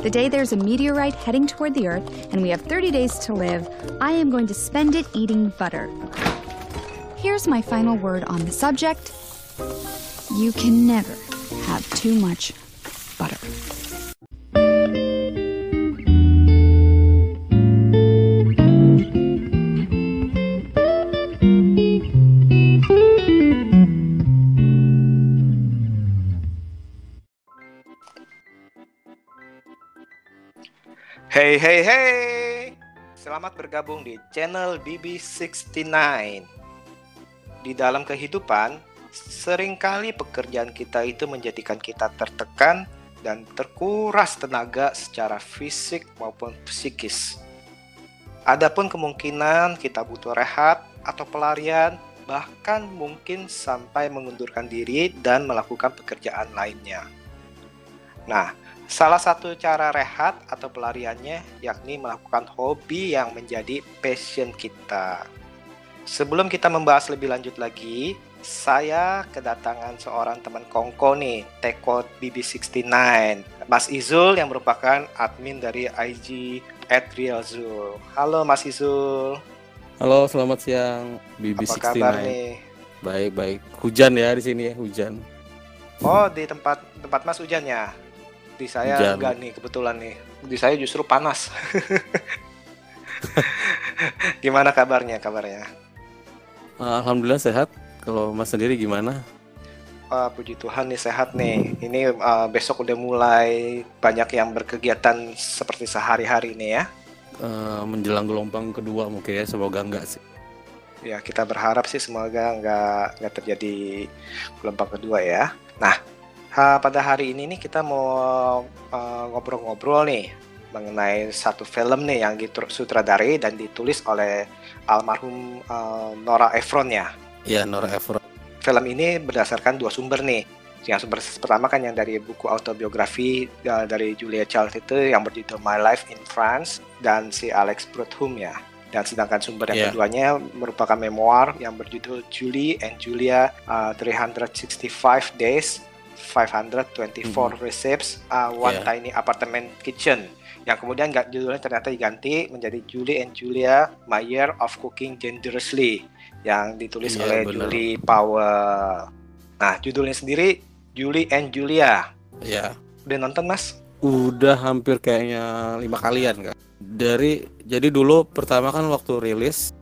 The day there's a meteorite heading toward the Earth and we have 30 days to live, I am going to spend it eating butter. Here's my final word on the subject You can never have too much Hey hey hey. Selamat bergabung di channel BB69. Di dalam kehidupan, sering kali pekerjaan kita itu menjadikan kita tertekan dan terkuras tenaga secara fisik maupun psikis. Adapun kemungkinan kita butuh rehat atau pelarian, bahkan mungkin sampai mengundurkan diri dan melakukan pekerjaan lainnya. Nah, Salah satu cara rehat atau pelariannya yakni melakukan hobi yang menjadi passion kita. Sebelum kita membahas lebih lanjut lagi, saya kedatangan seorang teman kongko nih, Tekot BB69, Mas Izul yang merupakan admin dari IG @realzul. Halo Mas Izul. Halo, selamat siang BB69. Apa kabar nih? Baik, baik. Hujan ya di sini ya, hujan. Oh, di tempat tempat Mas hujan ya? Di saya Hujan. enggak nih kebetulan nih. Di saya justru panas. Gimana kabarnya? Kabarnya? Alhamdulillah sehat. Kalau Mas sendiri gimana? Wah, puji Tuhan nih sehat nih. Ini uh, besok udah mulai banyak yang berkegiatan seperti sehari-hari nih ya. Eh, menjelang gelombang kedua mungkin ya, semoga enggak sih. Ya kita berharap sih semoga nggak nggak terjadi gelombang kedua ya. Nah ha, pada hari ini nih kita mau uh, ngobrol-ngobrol nih mengenai satu film nih yang disutradari dan ditulis oleh almarhum uh, Nora Ephron ya. Ya, Nora Ephron. film ini berdasarkan dua sumber nih. Yang sumber pertama kan yang dari buku autobiografi uh, dari Julia Child itu yang berjudul My Life in France dan si Alex Proudhon ya. Dan sedangkan sumber yang Yeah. keduanya merupakan memoir yang berjudul Julie and Julia uh, 365 Days 524 Recipes uh, One Yeah. Tiny Apartment Kitchen yang kemudian nggak judulnya ternyata diganti menjadi Julie and Julia My Year of Cooking Dangerously yang ditulis Iya, oleh benar. Julie Powell. Nah, judulnya sendiri Julie and Julia. Ya, Udah nonton, Mas? udah hampir kayaknya lima kalian kan. Dari jadi dulu pertama kan waktu rilis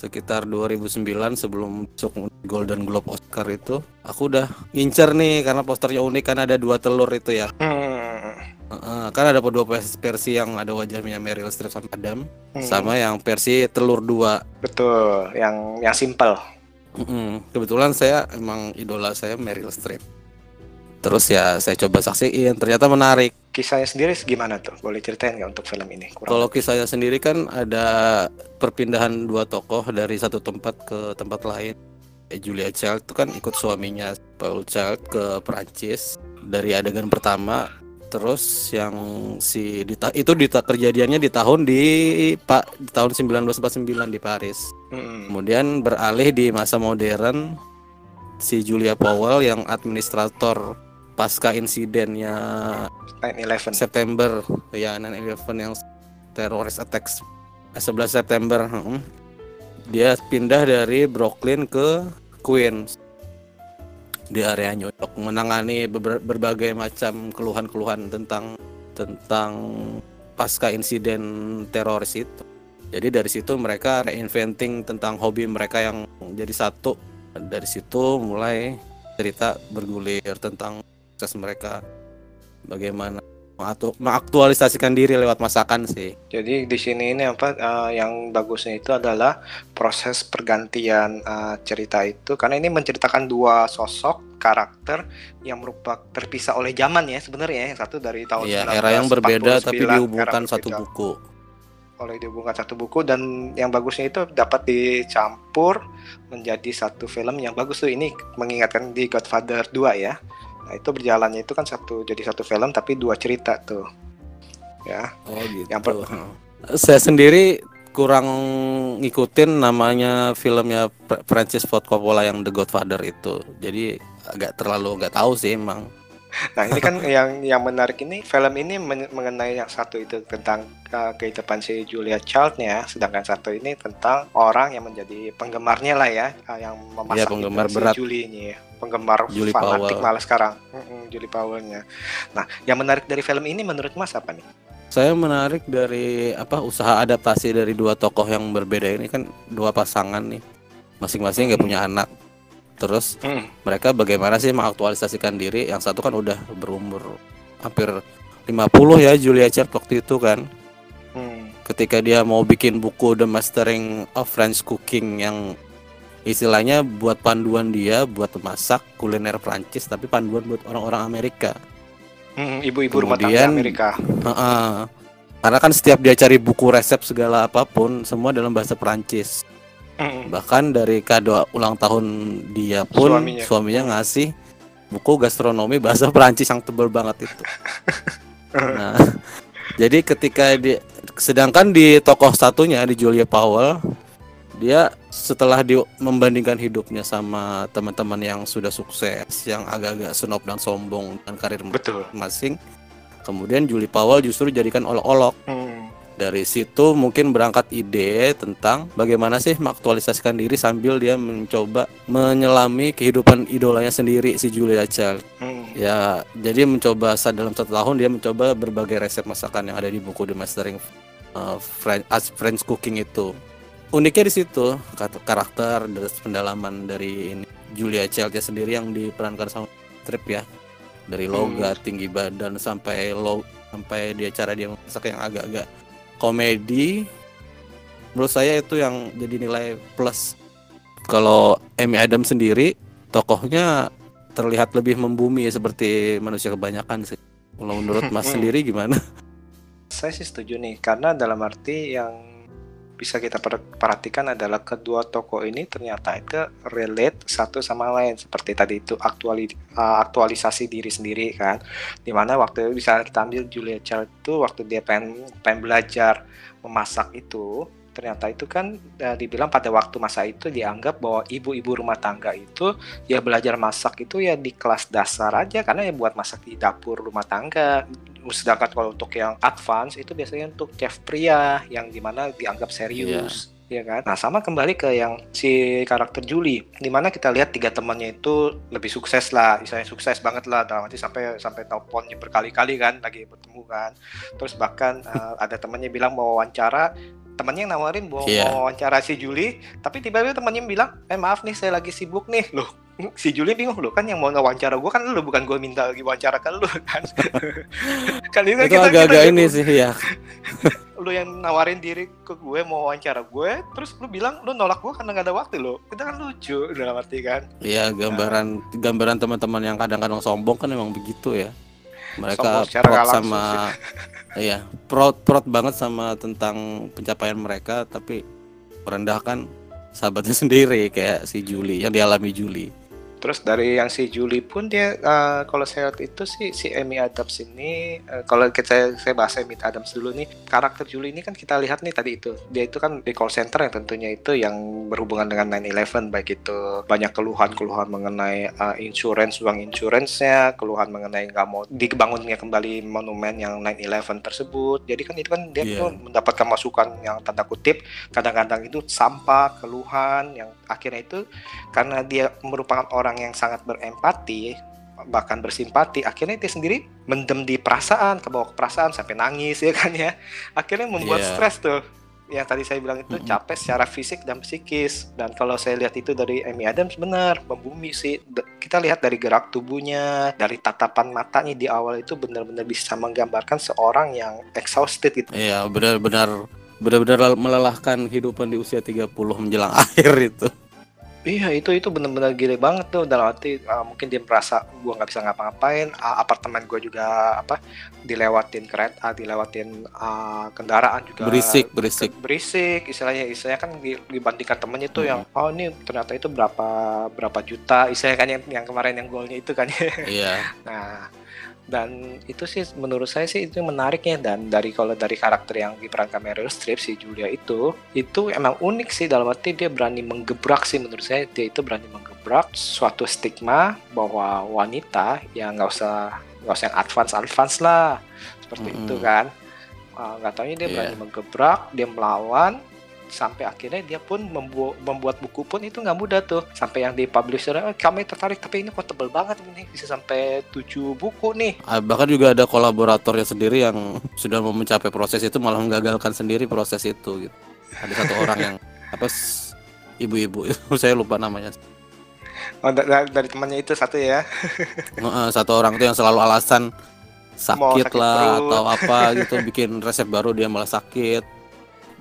sekitar 2009 sebelum masuk Golden Globe Oscar itu aku udah ngincer nih karena posternya unik kan ada dua telur itu ya Hmm. Heeh, kan ada dua vers- versi yang ada wajahnya Meryl Streep sama Adam Hmm. sama yang versi telur dua Betul, yang yang simple. Mm-mm. kebetulan saya emang idola saya Meryl Streep terus ya saya coba saksiin ternyata menarik Kisahnya sendiri gimana tuh? Boleh ceritain nggak untuk film ini? Kurang kalau kisahnya sendiri kan ada perpindahan dua tokoh dari satu tempat ke tempat lain Julia Child itu kan ikut suaminya Paul Child ke Perancis dari adegan pertama terus yang si di ta- itu di ta- kejadiannya di tahun di Pak di tahun 1949 di Paris Hmm. Kemudian beralih di masa modern si Julia Powell yang administrator pasca insidennya 9/11. September ya 9/11 yang terrorist attacks eh, 11 September heeh. dia pindah dari Brooklyn ke Queens di area New York menangani beber- berbagai macam keluhan-keluhan tentang tentang pasca insiden teroris itu. Jadi dari situ mereka reinventing tentang hobi mereka yang jadi satu. Dari situ mulai cerita bergulir tentang proses mereka bagaimana mengaktualisasikan diri lewat masakan sih. Jadi di sini ini apa eh, yang bagusnya itu adalah proses pergantian eh, cerita itu karena ini menceritakan dua sosok karakter yang merupakan terpisah oleh zaman ya sebenarnya yang satu dari tahun Iya, era yang berbeda tapi 1949, dihubungkan satu buku. oleh dihubungkan satu buku dan yang bagusnya itu dapat dicampur menjadi satu film yang bagus tuh ini mengingatkan di Godfather 2 ya. Nah, itu berjalannya itu kan satu jadi satu film tapi dua cerita tuh. Ya. Oh gitu. Yang per- Saya sendiri kurang ngikutin namanya filmnya Fr- Francis Ford Coppola yang The Godfather itu. Jadi agak terlalu nggak tahu sih emang. Nah ini kan yang yang menarik ini film ini men- mengenai yang satu itu tentang uh, kehidupan si Julia Child-nya, sedangkan satu ini tentang orang yang menjadi penggemarnya lah ya, uh, yang memasak Iya, penggemar berat. si Julie ini, ya. Penggemar Julie fanatik Powell. malah sekarang, Mm-mm, Julie Powell-nya. Nah yang menarik dari film ini menurut Mas apa nih? Saya menarik dari apa usaha adaptasi dari dua tokoh yang berbeda ini kan dua pasangan nih, masing-masing nggak punya anak. Terus Hmm. mereka bagaimana sih mengaktualisasikan diri? Yang satu kan udah berumur hampir 50 ya Julia Child waktu itu kan. Hmm. Ketika dia mau bikin buku The Mastering of French Cooking yang istilahnya buat panduan dia buat masak kuliner Prancis tapi panduan buat orang-orang Amerika. Hmm, Ibu-ibu rumah tangga Amerika. Heeh. Karena kan setiap dia cari buku resep segala apa pun semua dalam bahasa Perancis. Hmm. Bahkan dari kado ulang tahun dia pun Suaminya. suaminya, ngasih buku gastronomi bahasa Perancis yang tebel banget itu. Nah, jadi ketika di sedangkan di tokoh satunya di Julia Powell dia setelah di membandingkan hidupnya sama teman-teman yang sudah sukses, yang agak-agak senob dan sombong dan karir Betul. masing kemudian Julie Powell justru jadikan olok-olok Hmm. dari situ mungkin berangkat ide tentang bagaimana sih mengaktualisasikan diri sambil dia mencoba menyelami kehidupan idolanya sendiri si Julia Child Hmm. ya jadi mencoba saat dalam satu tahun dia mencoba berbagai resep masakan yang ada di buku The Mastering uh, French, as French Cooking itu uniknya di situ karakter dan pendalaman dari ini. Julia Child sendiri yang diperankan sama Trip ya. Dari logat tinggi badan sampai lo sampai dia cara dia masak yang agak-agak komedi. Menurut saya itu yang jadi nilai plus. Kalau Amy Adams sendiri tokohnya terlihat lebih membumi seperti manusia kebanyakan sih. Kalau menurut Mas sendiri gimana? Saya sih setuju nih, karena dalam arti yang bisa kita per- perhatikan adalah kedua tokoh ini ternyata itu relate satu sama lain. Seperti tadi itu aktuali uh, aktualisasi diri sendiri kan? Di mana waktu bisa kita ambil Julia Child itu waktu dia pengen pengen belajar memasak itu ternyata itu kan uh, dibilang pada waktu masa itu dianggap bahwa ibu-ibu rumah tangga itu ya belajar masak itu ya di kelas dasar aja karena ya buat masak di dapur rumah tangga sedangkan kalau untuk yang advance itu biasanya untuk chef pria yang di mana dianggap serius ya kan? Nah sama kembali ke yang si karakter Julie di mana kita lihat tiga temannya itu lebih sukses lah misalnya sukses banget lah dalam arti sampai sampai teleponnya berkali-kali kan lagi bertemu kan. Terus bahkan eh, ada temannya bilang mau wawancara temannya yang nawarin mau, Iya. mau wawancara si Julie tapi tiba-tiba temannya bilang eh maaf nih saya lagi sibuk nih. Loh si Julie bingung loh kan yang mau wawancara gue kan lu bukan gue minta lagi wawancara ke lu kan? Kan itu, itu agak-agak ini sih ya lu yang nawarin diri ke gue mau wawancara gue terus lu bilang lu nolak gue karena gak ada waktu lo itu kan lucu dalam arti kan. Ya gambaran gambaran teman-teman yang kadang-kadang sombong kan emang begitu ya. Mereka proud sama iya proud proud banget sama tentang pencapaian mereka tapi merendahkan sahabatnya sendiri kayak si Julie yang dialami Julie Terus dari yang si Julie pun dia eh, kalau saya lihat itu sih si Amy Adams ini eh, kalau kita saya bahas Amy Adams dulu nih karakter Julie ini kan kita lihat nih tadi itu dia itu kan di call center yang tentunya itu yang berhubungan dengan 9/11 baik itu banyak keluhan-keluhan mengenai eh, insurance uang insurance-nya keluhan mengenai nggak mau dibangunnya kembali monumen yang 9/11 tersebut jadi kan itu kan dia Iya. tuh mendapatkan masukan yang tanda kutip kadang-kadang itu sampah keluhan yang akhirnya itu karena dia merupakan orang yang sangat berempati bahkan bersimpati akhirnya dia sendiri mendem di perasaan ke bawah ke perasaan sampai nangis ya kan ya. Akhirnya membuat Iya. stres tuh. Yang tadi saya bilang itu capek secara fisik dan psikis. Dan kalau saya lihat itu dari Amy Adams benar membumi sih. Kita lihat dari gerak tubuhnya dari tatapan matanya di awal itu benar-benar bisa menggambarkan seorang yang exhausted gitu. Iya benar-benar benar-benar melelahkan kehidupan di usia 30 menjelang akhir itu Iya itu itu bener-bener gile banget tuh dalam arti uh, mungkin dia merasa gua nggak bisa ngapa-ngapain uh, apartemen gua juga apa dilewatin kereta dilewatin uh, kendaraan juga berisik berisik ke- berisik. istilahnya istilahnya kan di- dibandingkan temennya tuh yang oh ini ternyata itu berapa berapa juta istilahnya kan yang yang kemarin yang golnya itu kan iya. Nah dan itu sih menurut saya sih itu menariknya dan dari kalau dari karakter yang diperankan Meryl Streep si Julia itu itu emang unik sih. Dalam arti dia berani menggebrak sih menurut saya. Dia itu berani menggebrak suatu stigma bahwa wanita yang nggak usah nggak usah yang advance advance lah. Seperti Mm-mm. itu kan. Ah, nggak taunya dia Iya. berani menggebrak dia melawan sampai akhirnya dia pun membu- membuat buku pun itu nggak mudah tuh sampai yang di publisher "Eh, kami tertarik tapi ini kok tebel banget ini bisa sampai 7 buku nih Ah, bahkan juga ada kolaboratornya sendiri yang sudah mau mencapai proses itu malah menggagalkan sendiri proses itu gitu. Ada satu orang yang apa ibu-ibu saya lupa namanya. oh, da- da- dari temannya itu satu ya satu orang itu yang selalu alasan sakit, sakit lah perut. atau apa gitu bikin resep baru dia malah sakit.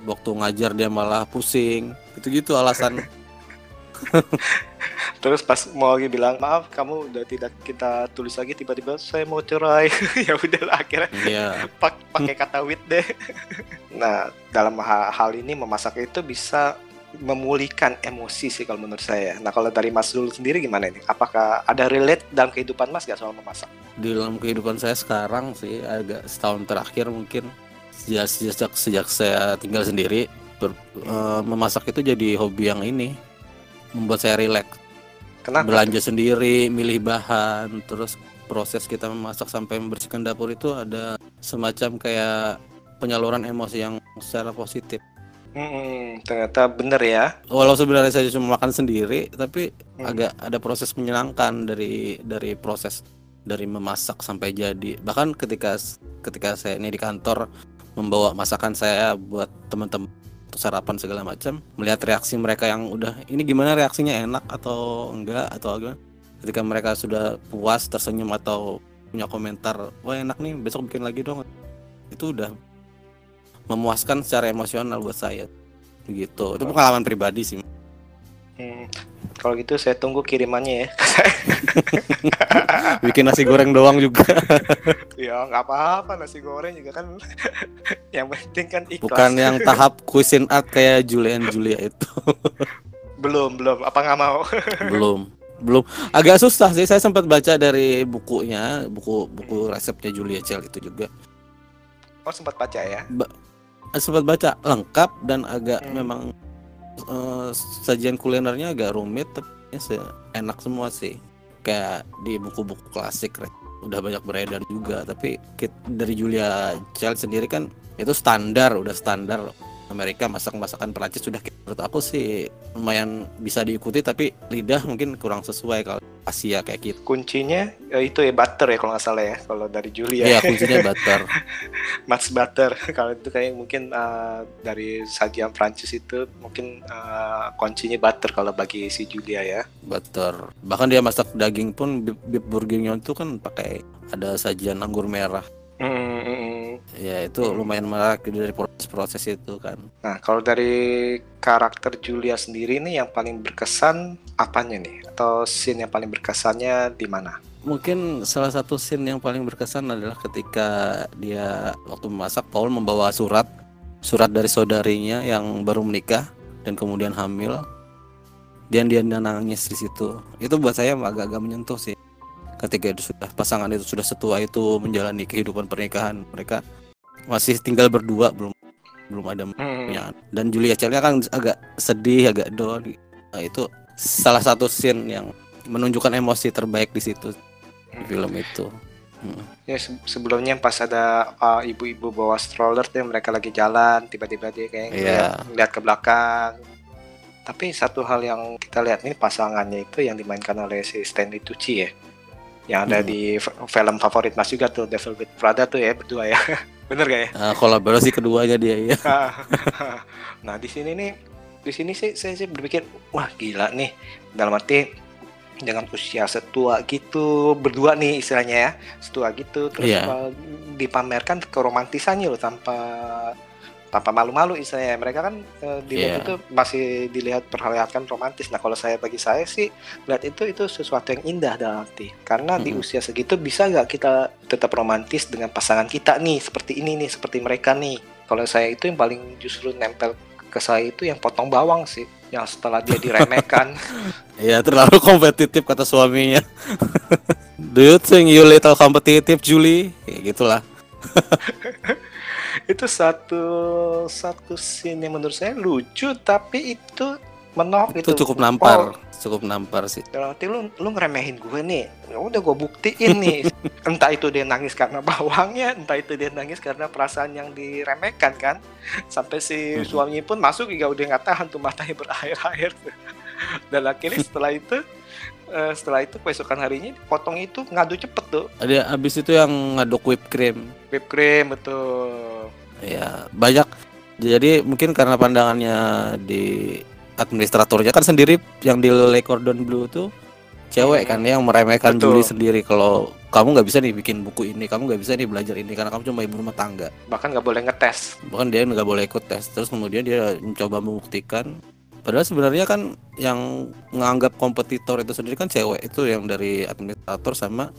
Waktu ngajar dia malah pusing. Gitu-gitu alasan. terus pas mau lagi bilang maaf kamu udah tidak kita tulis lagi tiba-tiba saya mau cerai. Ya udahlah akhirnya pak- pakai kata with deh. Nah dalam ha- hal ini memasak itu bisa memulihkan emosi sih kalau menurut saya. Nah kalau dari Mas Zul sendiri gimana ini? Apakah ada relate dalam kehidupan Mas gak soal memasak? Di dalam kehidupan saya sekarang sih agak setahun terakhir mungkin sejak sejak sejak saya tinggal sendiri ber- eh, memasak itu jadi hobi yang ini membuat saya rileks kenapa belanja sendiri milih bahan terus proses kita memasak sampai membersihkan dapur itu ada semacam kayak penyaluran emosi yang secara positif. Hmm, ternyata bener ya. Walau sebenarnya saya cuma makan sendiri tapi Hmm. agak ada proses menyenangkan dari dari proses dari memasak sampai jadi. Bahkan ketika ketika saya ini di kantor membawa masakan saya buat teman-teman untuk sarapan segala macam. Melihat reaksi mereka yang udah ini gimana reaksinya? Enak atau enggak? Atau gimana? Ketika mereka sudah puas tersenyum atau punya komentar wah enak nih besok bikin lagi dong. Itu udah memuaskan secara emosional buat saya. Gitu. Itu pengalaman pribadi sih Hmm, kalau gitu saya tunggu kirimannya ya. Bikin nasi goreng doang juga. Ya nggak apa-apa nasi goreng juga kan. Yang penting kan ikhlas. Bukan yang tahap cuisine art kayak Julian Julia itu. Belum belum. Apa nggak mau? Belum belum. Agak susah sih saya sempat baca dari bukunya buku buku resepnya Julia Child itu juga. Oh sempat baca ya? Sempat baca lengkap dan agak Hmm. memang eh, sajian kulinernya agak rumit tapi se- enak semua sih kayak di buku-buku klasik Re. udah banyak beredar juga tapi dari Julia Child sendiri kan itu standar udah standar Amerika masak-masakan Perancis sudah menurut aku sih lumayan bisa diikuti tapi lidah mungkin kurang sesuai kalau Asia kayak gitu. Kuncinya eh, itu ya butter ya kalau nggak salah ya kalau dari Julia. Iya kuncinya butter. Max butter. Kalau itu kayak mungkin eh, dari sajian Prancis itu mungkin eh, kuncinya butter kalau bagi si Julia ya. Butter. Bahkan dia masak daging pun beef, beef bourguignon tuh kan pakai ada sajian anggur merah. Hmm, hmm, ya itu Hmm. lumayan menarik dari proses-proses itu kan. Nah kalau dari karakter Julia sendiri nih yang paling berkesan apanya nih atau scene yang paling berkesannya di mana? mungkin salah satu scene yang paling berkesan adalah ketika dia waktu memasak Paul membawa surat surat dari saudarinya yang baru menikah dan kemudian hamil dan dia nangis di situ itu buat saya agak-agak menyentuh sih ketika itu sudah pasangan itu sudah setua itu menjalani kehidupan pernikahan mereka masih tinggal berdua belum belum ada Hmm. punya anak. dan Julia Child kan agak sedih agak down nah, itu salah satu scene yang menunjukkan emosi terbaik di situ di film itu Ya se- sebelumnya pas ada uh, ibu-ibu bawa stroller tuh mereka lagi jalan tiba-tiba dia kayak Iya. ngeliat- ke belakang. Tapi satu hal yang kita lihat ini pasangannya itu yang dimainkan oleh si Stanley Tucci ya. Yang ada Hmm. di film favorit Mas juga tuh Devil with Prada tuh ya berdua ya. Bener gak ya? Nah, kolaborasi keduanya dia ya nah di sini nih di sini sih saya sih berpikir wah gila nih. Dalam arti dengan usia setua gitu berdua nih istilahnya ya setua gitu. Terus uh, dipamerkan keromantisannya loh tanpa tanpa malu-malu istilahnya. Mereka kan uh, dilihat Iya. itu masih dilihat perlihatkan romantis. Nah kalau saya bagi saya sih lihat itu itu sesuatu yang indah dalam arti. Karena di Mm-mm. usia segitu bisa nggak kita tetap romantis dengan pasangan kita nih seperti ini nih seperti mereka nih? Kalau saya itu yang paling justru nempel ke saya itu yang potong bawang sih yang setelah dia diremehkan ya terlalu kompetitif kata suaminya Do you think you little competitive, Julie? Kayak gitulah. itu satu satu scene yang menurut saya lucu tapi itu menok Itu gitu. cukup nampar, Oh, cukup nampar sih. dalam arti lu lu ngeremehin gue nih. Ya udah gue buktiin nih. entah itu dia nangis karena bawangnya, entah itu dia nangis karena perasaan yang diremehkan kan. Sampai si Mhm. suaminya pun masuk juga udah nggak tahan tuh matanya berair-air. Dan akhirnya setelah itu eh, setelah itu keesokan harinya potong itu ngadu cepet tuh. Ada abis itu yang ngaduk whipped cream. Whipped cream betul. Ya, banyak. Jadi mungkin karena pandangannya di administratornya kan sendiri yang di Le Cordon Bleu tuh cewek Hmm. kan yang meremehkan Betul. Julie sendiri kalau kamu nggak bisa nih bikin buku ini, kamu nggak bisa nih belajar ini karena kamu cuma ibu rumah tangga. Bahkan nggak boleh ngetes. Bahkan dia nggak boleh ikut tes. Terus kemudian dia mencoba membuktikan Padahal sebenarnya kan yang menganggap kompetitor itu sendiri kan cewek itu yang dari administrator sama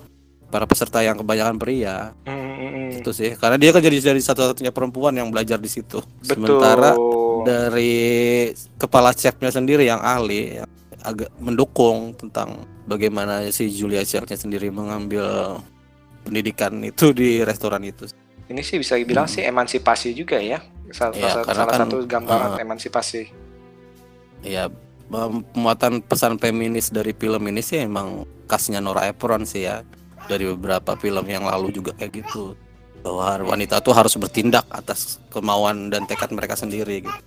para peserta yang kebanyakan pria Hmm, itu sih karena dia kan jadi jadi satu-satunya perempuan yang belajar di situ betul. sementara dari kepala chefnya sendiri yang ahli yang agak mendukung tentang bagaimana si Julia Child-nya sendiri mengambil pendidikan itu di restoran itu Ini sih bisa dibilang sih emansipasi juga ya. Salah, Iya, salah- kan, satu gambaran uh, emansipasi. ya pem- pemuatan pesan feminis dari film ini sih emang khasnya Nora Ephron sih ya dari beberapa film yang lalu juga kayak gitu bahwa wanita tuh harus bertindak atas kemauan dan tekad mereka sendiri gitu.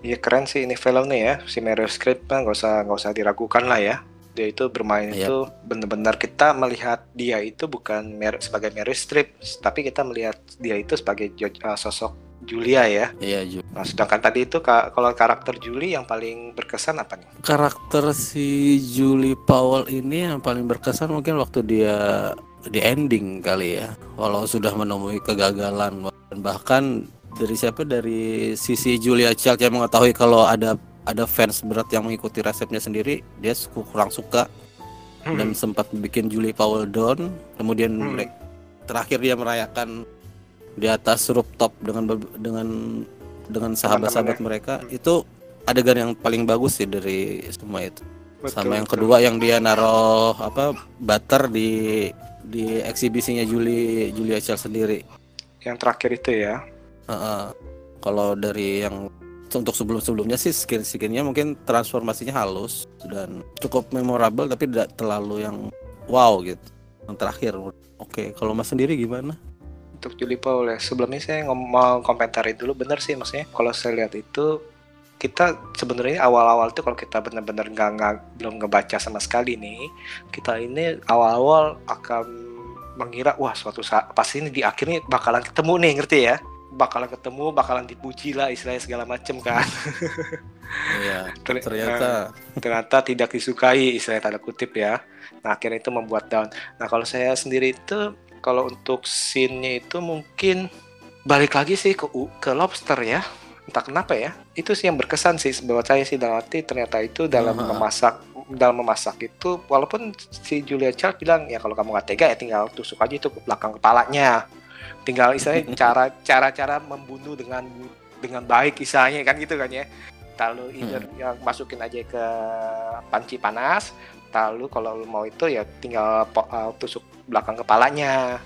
Iya keren sih ini film nih ya. Si Meryl Streep kan nggak usah nggak usah diragukan lah ya. Dia itu bermain Iya. itu benar-benar kita melihat dia itu bukan Mer- sebagai Meryl Streep, tapi kita melihat dia itu sebagai jo- uh, sosok Julia ya. Iya Ju. Nah, sedangkan tadi itu ka- kalau karakter Julie yang paling berkesan apa nih? Karakter si Julie Powell ini yang paling berkesan mungkin waktu dia di ending kali ya. Walau sudah menemui kegagalan dan bahkan dari siapa dari sisi Julia Child yang mengetahui kalau ada ada fans berat yang mengikuti resepnya sendiri, dia kurang suka dan sempat bikin Julie Powell down. Kemudian Hmm. terakhir dia merayakan di atas rooftop dengan dengan dengan sahabat-sahabat mereka itu adegan yang paling bagus sih dari semua itu. Betul, Sama yang betul. kedua yang dia naruh apa butter di di eksibisinya Julie Julia Child sendiri. yang terakhir itu ya. Heeh. Kalau dari yang untuk sebelum-sebelumnya sih skin-skinnya mungkin transformasinya halus dan cukup memorable tapi tidak terlalu yang wow gitu. Yang terakhir, oke. Kalau Mas sendiri gimana? Untuk Julie Powell ya. Sebelumnya saya mau komentari dulu bener sih maksudnya. Kalau saya lihat itu kita sebenarnya awal-awal tuh kalau kita benar-benar nggak nggak belum ngebaca sama sekali nih, kita ini awal-awal akan mengira wah suatu saat pasti ini di akhirnya bakalan ketemu nih ngerti ya? Bakalan ketemu bakalan dipuji lah istilahnya segala macem kan. Iya, Ter- ternyata. ternyata tidak disukai istilahnya tanda kutip ya. Nah akhirnya itu membuat down. Nah kalau saya sendiri itu kalau untuk scene-nya itu mungkin balik lagi sih ke ke lobster ya entah kenapa ya itu sih yang berkesan sih buat saya sih dalam arti ternyata itu dalam Aha. memasak dalam memasak itu walaupun si Julia Child bilang ya kalau kamu nggak tega ya tinggal tusuk aja itu ke belakang kepalanya. Tinggal istilahnya cara cara cara membunuh dengan dengan baik istilahnya kan gitu kan ya. Lalu either yang masukin aja ke panci panas lalu kalau mau itu ya tinggal uh, tusuk belakang kepalanya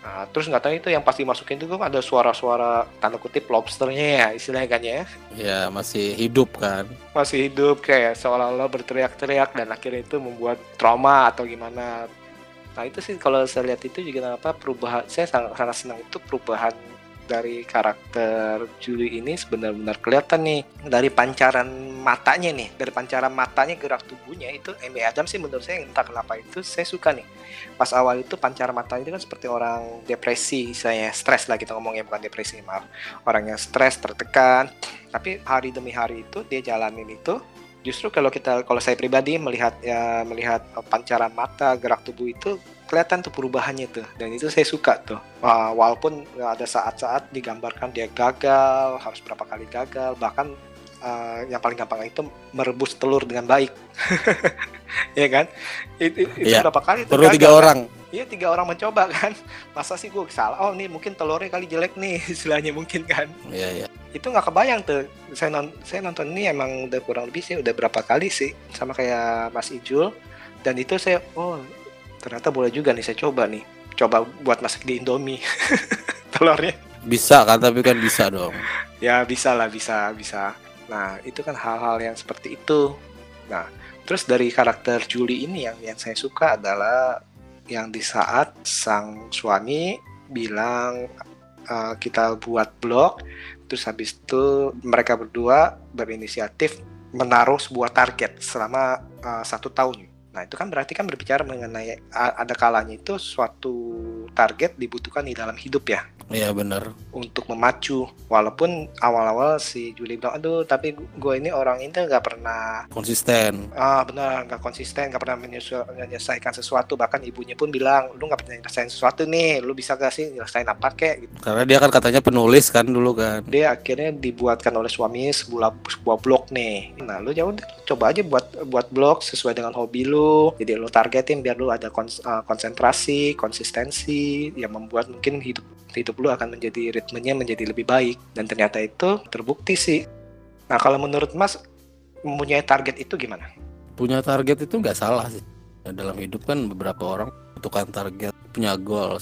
Nah, terus nggak tahu itu yang pasti masukin itu kan ada suara-suara tanda kutip lobsternya ya istilahnya kan ya ya masih hidup kan. masih hidup kayak seolah-olah berteriak-teriak dan akhirnya itu membuat trauma atau gimana nah itu sih kalau saya lihat itu juga apa perubahan saya sangat sangat senang itu perubahan dari karakter Julie ini benar-benar kelihatan nih. Dari pancaran matanya nih dari pancaran matanya gerak tubuhnya itu Amy Adams sih menurut saya entah kenapa itu saya suka nih. Pas awal itu pancaran mata itu kan seperti orang depresi saya stres lah kita ngomongnya bukan depresi maaf. Orang yang stres tertekan. Tapi hari demi hari itu dia jalanin itu. Justru kalau kita kalau saya pribadi melihat ya melihat pancaran mata gerak tubuh itu kelihatan tuh perubahannya tuh. Dan itu saya suka tuh. Walaupun ada saat-saat digambarkan dia gagal harus berapa kali gagal bahkan eh, yang paling gampang itu merebus telur dengan baik. Ya kan? Itu, itu Iya. berapa kali tuh Perlu gagal, tiga orang. Iya tiga orang mencoba kan. Masa sih gue salah? Oh nih mungkin telurnya kali jelek nih istilahnya mungkin kan. Iya, iya. itu nggak kebayang tuh. Saya non saya nonton ini emang udah kurang lebih sih udah berapa kali sih sama kayak Mas Ijul. Dan itu saya oh ternyata boleh juga nih saya coba nih. Coba buat masak di Indomie. Telurnya. Bisa kan, tapi kan bisa dong. ya bisa lah bisa bisa. Nah itu kan hal-hal yang seperti itu. Nah terus dari karakter Julie ini yang yang saya suka adalah yang di saat sang suami bilang "Eh, kita buat blog terus habis itu mereka berdua berinisiatif menaruh sebuah target selama eh, satu tahun nah itu kan berarti kan berbicara mengenai ada kalanya itu suatu target dibutuhkan di dalam hidup ya Iya bener. untuk memacu walaupun awal-awal si Julie bilang aduh tapi gue ini orang ini nggak pernah Konsisten. ah benar nggak konsisten nggak pernah menyelesaikan sesuatu bahkan ibunya pun bilang lu nggak pernah nyelesain sesuatu nih lu bisa gak sih nyelesain apa kek gitu. Karena dia kan katanya penulis kan dulu kan. dia akhirnya dibuatkan oleh suaminya sebuah sebuah blog nih nah lu ya udah coba aja buat buat blog sesuai dengan hobi lu jadi lu targetin biar lu ada kons- eh, konsentrasi konsistensi yang membuat mungkin hidup hidup lu akan menjadi ritmenya menjadi lebih baik dan ternyata itu terbukti sih nah kalau menurut mas mempunyai target itu gimana Punya target itu nggak salah sih. Dalam hidup kan beberapa orang butuhkan target, punya goal.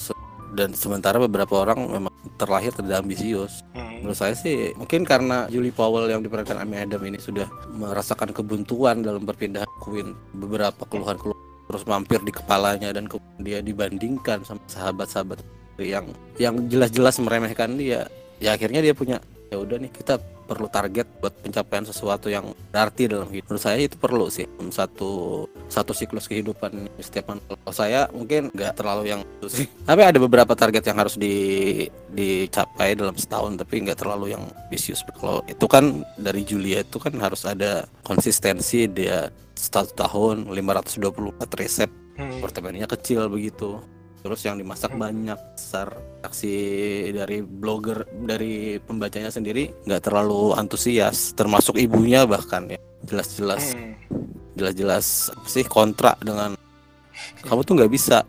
Dan sementara beberapa orang memang terlahir tidak ambisius. Hmm. Menurut saya sih mungkin karena Julie Powell yang diperankan Amy Adam ini sudah merasakan kebuntuan dalam perpindahan Queen beberapa keluhan-keluhan terus mampir di kepalanya dan kemudian dia dibandingkan sama sahabat-sahabat yang yang jelas-jelas meremehkan dia ya akhirnya dia punya ya udah nih kita perlu target buat pencapaian sesuatu yang berarti dalam hidup. Menurut saya itu perlu sih satu satu siklus kehidupan setiap kalau saya mungkin nggak terlalu yang itu sih. Tapi ada beberapa target yang harus di dicapai dalam setahun tapi nggak terlalu yang ambisius. Kalau itu kan dari Julia itu kan harus ada konsistensi dia satu tahun 524 resep Hmm. apartemennya kecil begitu terus yang dimasak Hmm. banyak besar. Aksi dari blogger dari pembacanya sendiri nggak terlalu antusias termasuk ibunya bahkan ya. Jelas-jelas Hmm. jelas-jelas sih kontra dengan kamu tuh nggak bisa.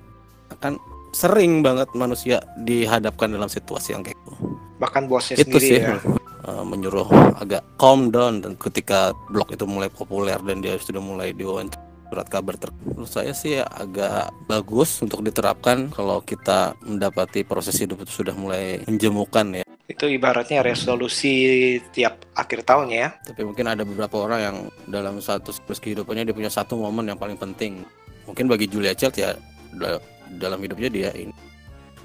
Kan sering banget manusia dihadapkan dalam situasi yang kayak gitu. Bahkan bosnya itu sendiri sih. ya. Eh, menyuruh agak calm down dan ketika blog itu mulai populer dan dia sudah mulai diwawancara surat kabar menurut saya sih agak bagus untuk diterapkan kalau kita mendapati proses hidup itu sudah mulai menjemukan ya. Itu ibaratnya resolusi tiap akhir tahun ya. Tapi mungkin ada beberapa orang yang dalam satu siklus kehidupannya dia punya satu momen yang paling penting. Mungkin bagi Julia Child ya da- dalam hidupnya dia ini.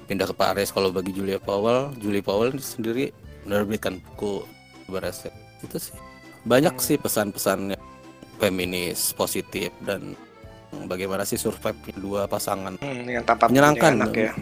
Pindah ke Paris kalau bagi Julia Powell Julie Powell sendiri menerbitkan buku beresep itu sih. Banyak Hmm. sih pesan-pesannya feminis positif dan bagaimana sih survive dua pasangan Hmm, yang tanpa Menyenangkan. anak ya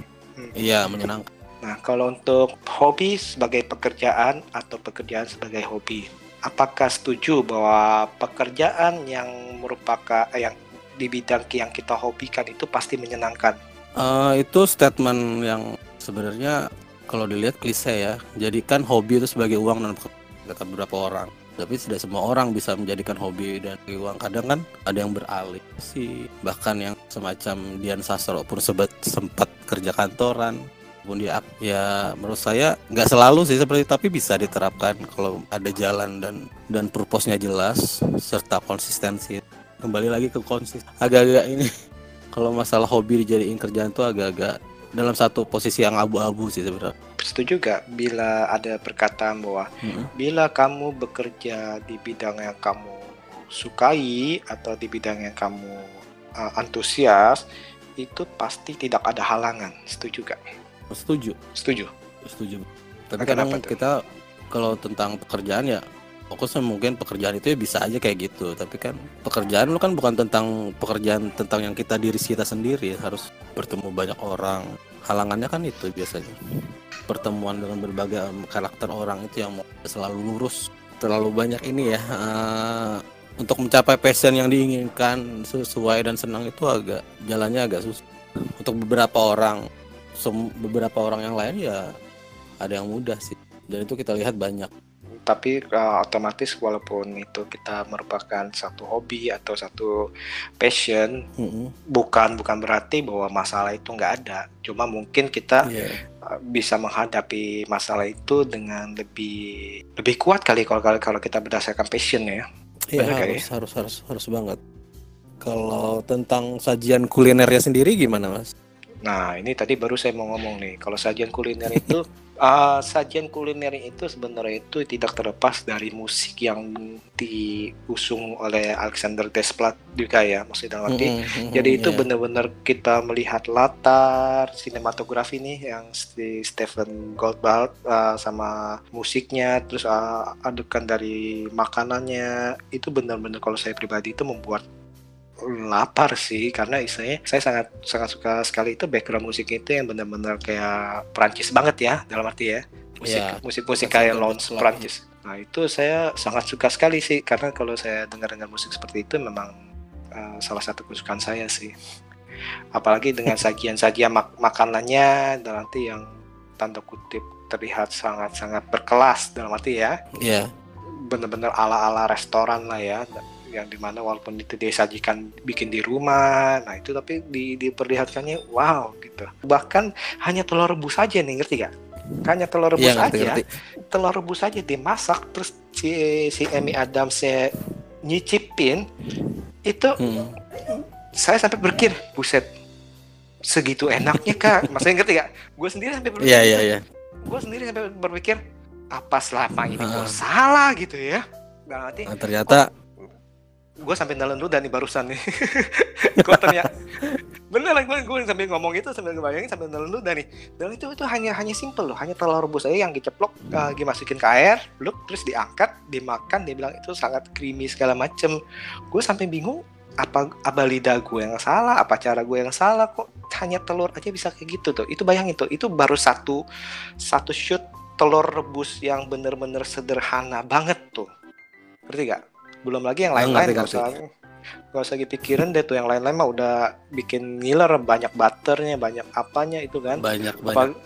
iya menyenangkan Nah, kalau untuk hobi sebagai pekerjaan atau pekerjaan sebagai hobi, apakah setuju bahwa pekerjaan yang merupakan eh, yang di bidang yang kita hobikan itu pasti menyenangkan? Eh, itu statement yang sebenarnya kalau dilihat klise ya. Jadikan hobi itu sebagai uang dan kata beberapa orang. Tapi tidak semua orang bisa menjadikan hobi dan uang. Kadang kan ada yang beralih sih. Bahkan yang semacam Dian Sastro pun sempat sempat kerja kantoran. Pun dia ya menurut saya nggak selalu sih seperti tapi bisa diterapkan kalau ada jalan dan dan purpose-nya jelas serta konsistensi. Kembali lagi ke konsis. Agak-agak ini kalau masalah hobi dijadiin kerjaan tuh agak-agak dalam satu posisi yang abu-abu sih sebenarnya. Setuju gak bila ada perkataan bahwa Mm-mm. bila kamu bekerja di bidang yang kamu sukai atau di bidang yang kamu uh, antusias, itu pasti tidak ada halangan. Setuju gak? Setuju, Setuju. setuju. Tapi Nah, kadang tuh? kita kalau tentang pekerjaan ya fokusnya mungkin pekerjaan itu ya bisa aja kayak gitu. Tapi kan pekerjaan lu kan bukan tentang pekerjaan tentang yang kita diri kita sendiri, harus bertemu banyak orang. Halangannya kan itu biasanya. Pertemuan dengan berbagai karakter orang itu yang selalu lurus. Terlalu banyak ini ya. eh, untuk mencapai passion yang diinginkan sesuai dan senang itu agak jalannya agak susah. Untuk beberapa orang beberapa orang yang lain ya ada yang mudah sih dan itu kita lihat banyak tapi uh, otomatis walaupun itu kita merupakan satu hobi atau satu passion bukan bukan berarti bahwa masalah itu nggak ada. Cuma mungkin kita Iya. uh, bisa menghadapi masalah itu dengan lebih lebih kuat kali kalau kalau kita berdasarkan passion ya. Iya harus, harus harus harus banget. Kalau tentang sajian kulinernya sendiri gimana mas? Nah, ini tadi baru saya mau ngomong nih. Kalau sajian kuliner itu, uh, sajian kuliner itu sebenarnya itu tidak terlepas dari musik yang diusung oleh Alexander Desplat juga ya, maksudnya dalam arti. Mm-mm, Jadi itu iya. benar-benar kita melihat latar sinematografi nih yang di Stephen Goldbart uh, sama musiknya, terus uh, adegan dari makanannya itu benar-benar kalau saya pribadi itu membuat lapar sih karena istilahnya saya sangat sangat suka sekali itu background musik itu yang benar-benar kayak Prancis banget ya dalam arti ya musik Iya. musik musik Alexander kayak lounge. Prancis nah itu saya sangat suka sekali sih karena kalau saya dengar dengar musik seperti itu memang uh, salah satu kesukaan saya sih apalagi dengan sajian-sajian mak- makanannya dalam arti yang tanda kutip terlihat sangat-sangat berkelas dalam arti ya Iya. bener-bener ala-ala restoran lah ya yang di mana walaupun itu disajikan bikin di rumah nah itu tapi di, diperlihatkannya wow gitu bahkan hanya telur rebus aja nih ngerti gak hanya telur rebus Iya ngerti aja ngerti. telur rebus aja dimasak terus si si Amy Adamsnya nyicipin itu Hmm. saya sampai berpikir buset segitu enaknya kak maksudnya ngerti gak gue sendiri sampai berpikir Iya iya iya. gue sendiri sampai berpikir apa selama ini gue Ah. salah gitu ya nah, nanti Nah, ternyata gue sampai nelen dulu nih barusan nih. Gue ternyata beneran gue gue sambil ngomong itu sambil ngebayangin sambil nelen dulu nih dan itu itu hanya hanya simple loh hanya telur rebus aja yang diceplok uh, dimasukin ke air belum terus diangkat dimakan dia bilang itu sangat creamy segala macem. Gue sampai bingung apa lidah gue yang salah apa cara gue yang salah kok hanya telur aja bisa kayak gitu tuh? Itu bayangin tuh itu baru satu satu shoot telur rebus yang bener-bener sederhana banget tuh. Ngerti gak belum lagi yang lain-lain ngerti, gak usah gak usah dipikirin deh tuh yang lain-lain mah udah bikin ngiler banyak butternya banyak apanya itu kan banyak banyak. Apal-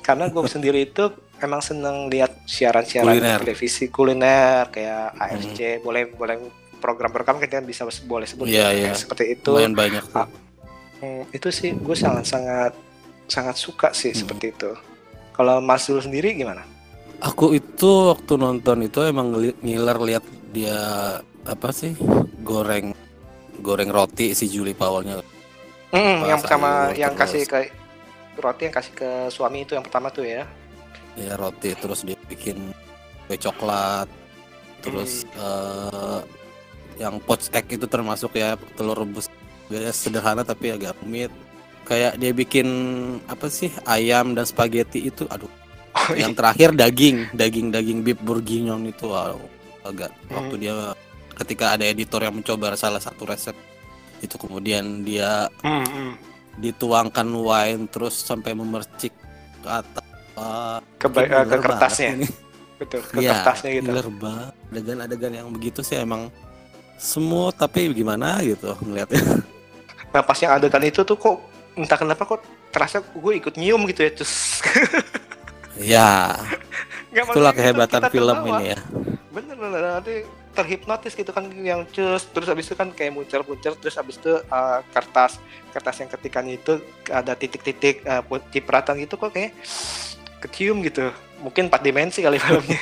karena gue sendiri itu emang seneng lihat siaran-siaran Kuliner. televisi kuliner kayak ARC boleh boleh program-program kita bisa boleh sebut Iya, ya, kayak seperti itu Lumayan banyak. Ah, Hmm, itu sih gue sangat sangat sangat suka sih Hmm. seperti itu kalau Mas Zul sendiri gimana? Aku itu waktu nonton itu emang ngiler lihat dia apa sih goreng goreng roti si Julie Powellnya. Hmm, Apa, yang pertama yang terus. kasih ke roti yang kasih ke suami itu yang pertama tuh ya. Ya roti terus dia bikin kue coklat. Terus eh, yang poached egg itu termasuk ya telur rebus gaya sederhana tapi agak rumit. Kayak dia bikin apa sih ayam dan spaghetti itu aduh Oh, yang terakhir daging daging daging beef bourguignon itu wow, agak Hmm. waktu dia ketika ada editor yang mencoba salah satu resep itu kemudian dia Hmm, hmm. dituangkan wine terus sampai memercik ke atas Wah, Ke, eh, ke kertasnya, ini. betul. Ke Iya, kertasnya gitu. banget. adegan-adegan yang begitu sih emang semua tapi gimana gitu ngeliatnya Nah pas yang adegan itu tuh kok entah kenapa kok terasa gue ikut nyium gitu ya terus ya itulah kehebatan film ini ya bener bener nanti terhipnotis gitu kan yang cus. Terus habis itu kan kayak muncul-muncul terus habis itu uh, kertas kertas yang ketikan itu ada titik-titik uh, cipratan gitu kok kayak kecium gitu. Mungkin empat dimensi kali filmnya.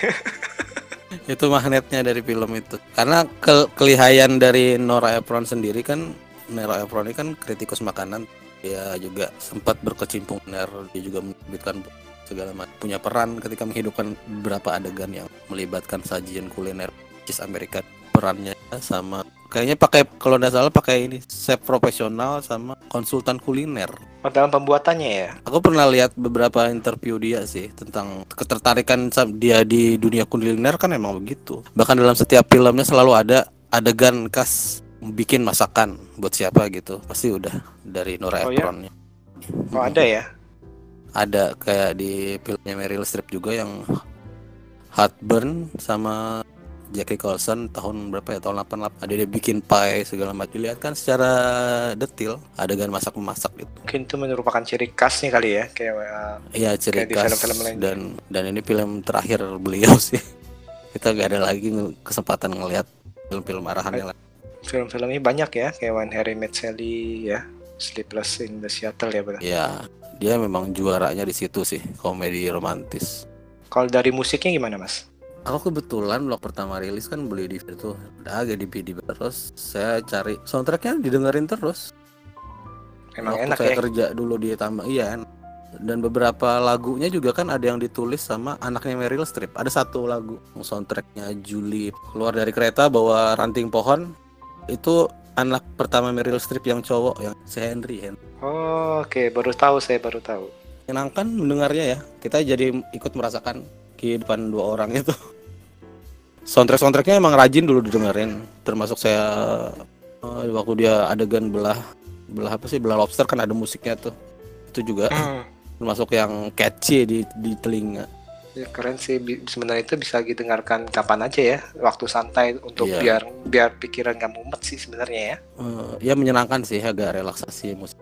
Itu magnetnya dari film itu. Karena ke kelihayan dari Nora Ephron sendiri kan Nora Ephron ini kan kritikus makanan. Dia juga sempat berkecimpung dia juga menyebutkan segala macam punya peran ketika menghidupkan beberapa adegan yang melibatkan sajian kuliner cheese Amerika perannya sama kayaknya pakai kalau nggak salah pakai ini chef profesional sama konsultan kuliner Oh, dalam pembuatannya ya Aku pernah lihat beberapa interview dia sih tentang ketertarikan dia di dunia kuliner kan emang begitu. Bahkan dalam setiap filmnya selalu ada adegan khas bikin masakan buat siapa gitu. Pasti udah dari Nora Oh, ya? Ephron-nya. oh ada ya Ada kayak di filmnya Meryl Streep juga yang Heartburn sama Jackie Coulson tahun berapa ya tahun 88 ada dia bikin pie segala macam dilihat kan secara detil adegan masak memasak gitu mungkin itu merupakan ciri khasnya kali ya kayak uh, Iya ciri Kayak di khas film-film lain. dan dan ini film terakhir beliau sih. Kita gak ada lagi kesempatan ngelihat film-film arahannya lah. film-filmnya banyak ya kayak When Harry Met Sally ya Sleepless in the Seattle ya benar Ya, dia memang juaranya di situ sih, komedi romantis. kalau dari musiknya gimana mas Aku kebetulan blog pertama rilis kan beli di itu udah agak di PD terus saya cari soundtracknya didengerin terus. Emang Waktu enak saya ya. kerja dulu di tambang iya enak. Dan beberapa lagunya juga kan ada yang ditulis sama anaknya Meryl Streep. Ada satu lagu soundtracknya Julie keluar dari kereta bawa ranting pohon. Itu anak pertama Meryl Streep yang cowok yang si Henry. Henry. Oh, Oke, baru tahu saya baru tahu. Menyenangkan mendengarnya ya. Kita jadi ikut merasakan kehidupan dua orang itu. Soundtrack soundtracknya emang rajin dulu didengerin. Termasuk saya eh, waktu dia adegan belah belah apa sih belah lobster kan ada musiknya tuh. Itu juga Hmm. termasuk yang catchy di di telinga. Ya, keren sih sebenarnya itu bisa didengarkan kapan aja ya waktu santai untuk Iya. biar biar pikiran nggak mumet sih sebenarnya ya Eh, ya menyenangkan sih agak relaksasi musik.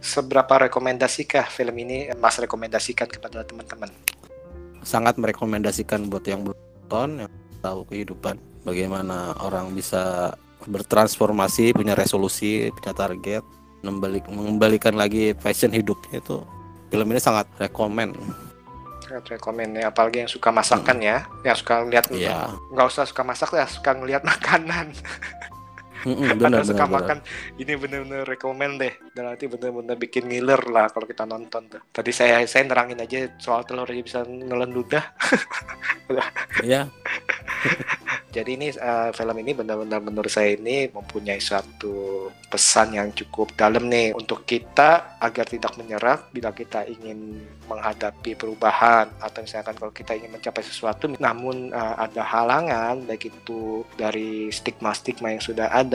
Seberapa rekomendasi film ini Mas rekomendasikan kepada teman-teman Sangat merekomendasikan buat yang belum nonton yang tahu kehidupan bagaimana orang bisa bertransformasi, punya resolusi, punya target, membalik mengembalikan lagi passion hidupnya itu. Film ini sangat rekomen. Sangat rekomen ya apalagi yang suka masakan ya yang suka lihat Iya. nggak usah suka masak ya suka ngelihat makanan Mm-mm, benar suka benar. makan ini bener-bener rekomen deh. Dan nanti bener-bener bikin ngiler lah kalau kita nonton tuh. Tadi saya saya nerangin aja soal telur aja bisa nelen ludah. Iya, Jadi ini eh, film ini benar-benar menurut saya ini mempunyai suatu pesan yang cukup dalam nih untuk kita agar tidak menyerah bila kita ingin menghadapi perubahan atau misalkan kalau kita ingin mencapai sesuatu namun eh, ada halangan baik itu dari stigma-stigma yang sudah ada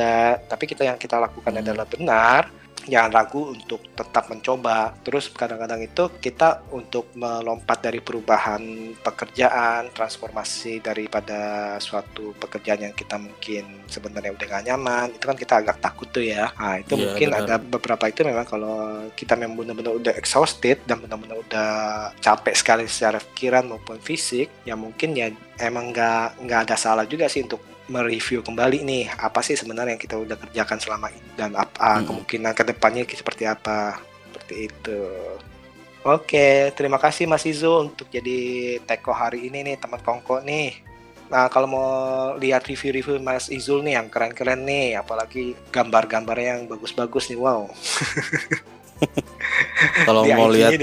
tapi kita yang kita lakukan Hmm. adalah benar jangan ragu untuk tetap mencoba. Terus kadang-kadang itu kita untuk melompat dari perubahan pekerjaan, transformasi daripada suatu pekerjaan yang kita mungkin sebenarnya udah gak nyaman, itu kan kita agak takut tuh ya. Nah, itu Iya, mungkin benar. ada beberapa itu memang kalau kita memang benar-benar udah exhausted dan benar-benar udah capek sekali secara pikiran maupun fisik, ya mungkin ya emang nggak nggak ada salah juga sih untuk mereview kembali nih apa sih sebenarnya yang kita udah kerjakan selama ini dan apa Hmm. kemungkinan ke depannya seperti apa seperti itu. Oke, terima kasih Mas Izo untuk jadi teko hari ini nih teman kongko nih. Nah kalau mau lihat review-review Mas Izul nih yang keren-keren nih, apalagi gambar-gambarnya yang bagus-bagus nih, wow. Kalau mau lihat?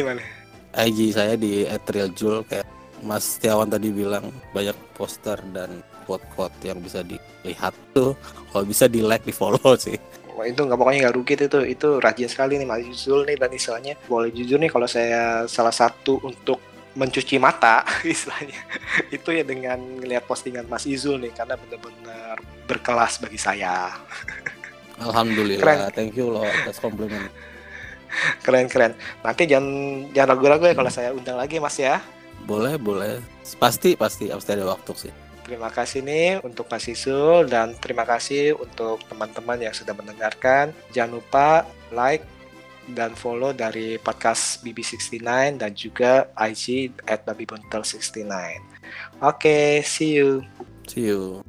IG saya di @realjul kayak Mas Setiawan tadi bilang banyak poster dan quote-quote yang bisa dilihat tuh. Kalau bisa di like, di follow sih. Wah, itu nggak pokoknya nggak rugi itu itu rajin sekali nih Mas Izul nih dan istilahnya boleh jujur nih kalau saya salah satu untuk mencuci mata istilahnya itu ya dengan ngelihat postingan Mas Izul nih karena benar-benar berkelas bagi saya Alhamdulillah, Keren. thank you loh atas komplimen. keren-keren nanti jangan jangan ragu-ragu ya kalau saya undang lagi Mas ya Boleh, boleh. Pasti, pasti pasti ada waktu sih. Terima kasih nih untuk Mas Isul dan terima kasih untuk teman-teman yang sudah mendengarkan. Jangan lupa like dan follow dari podcast BB69 dan juga IG at babybuntel69. Oke, see you. See you.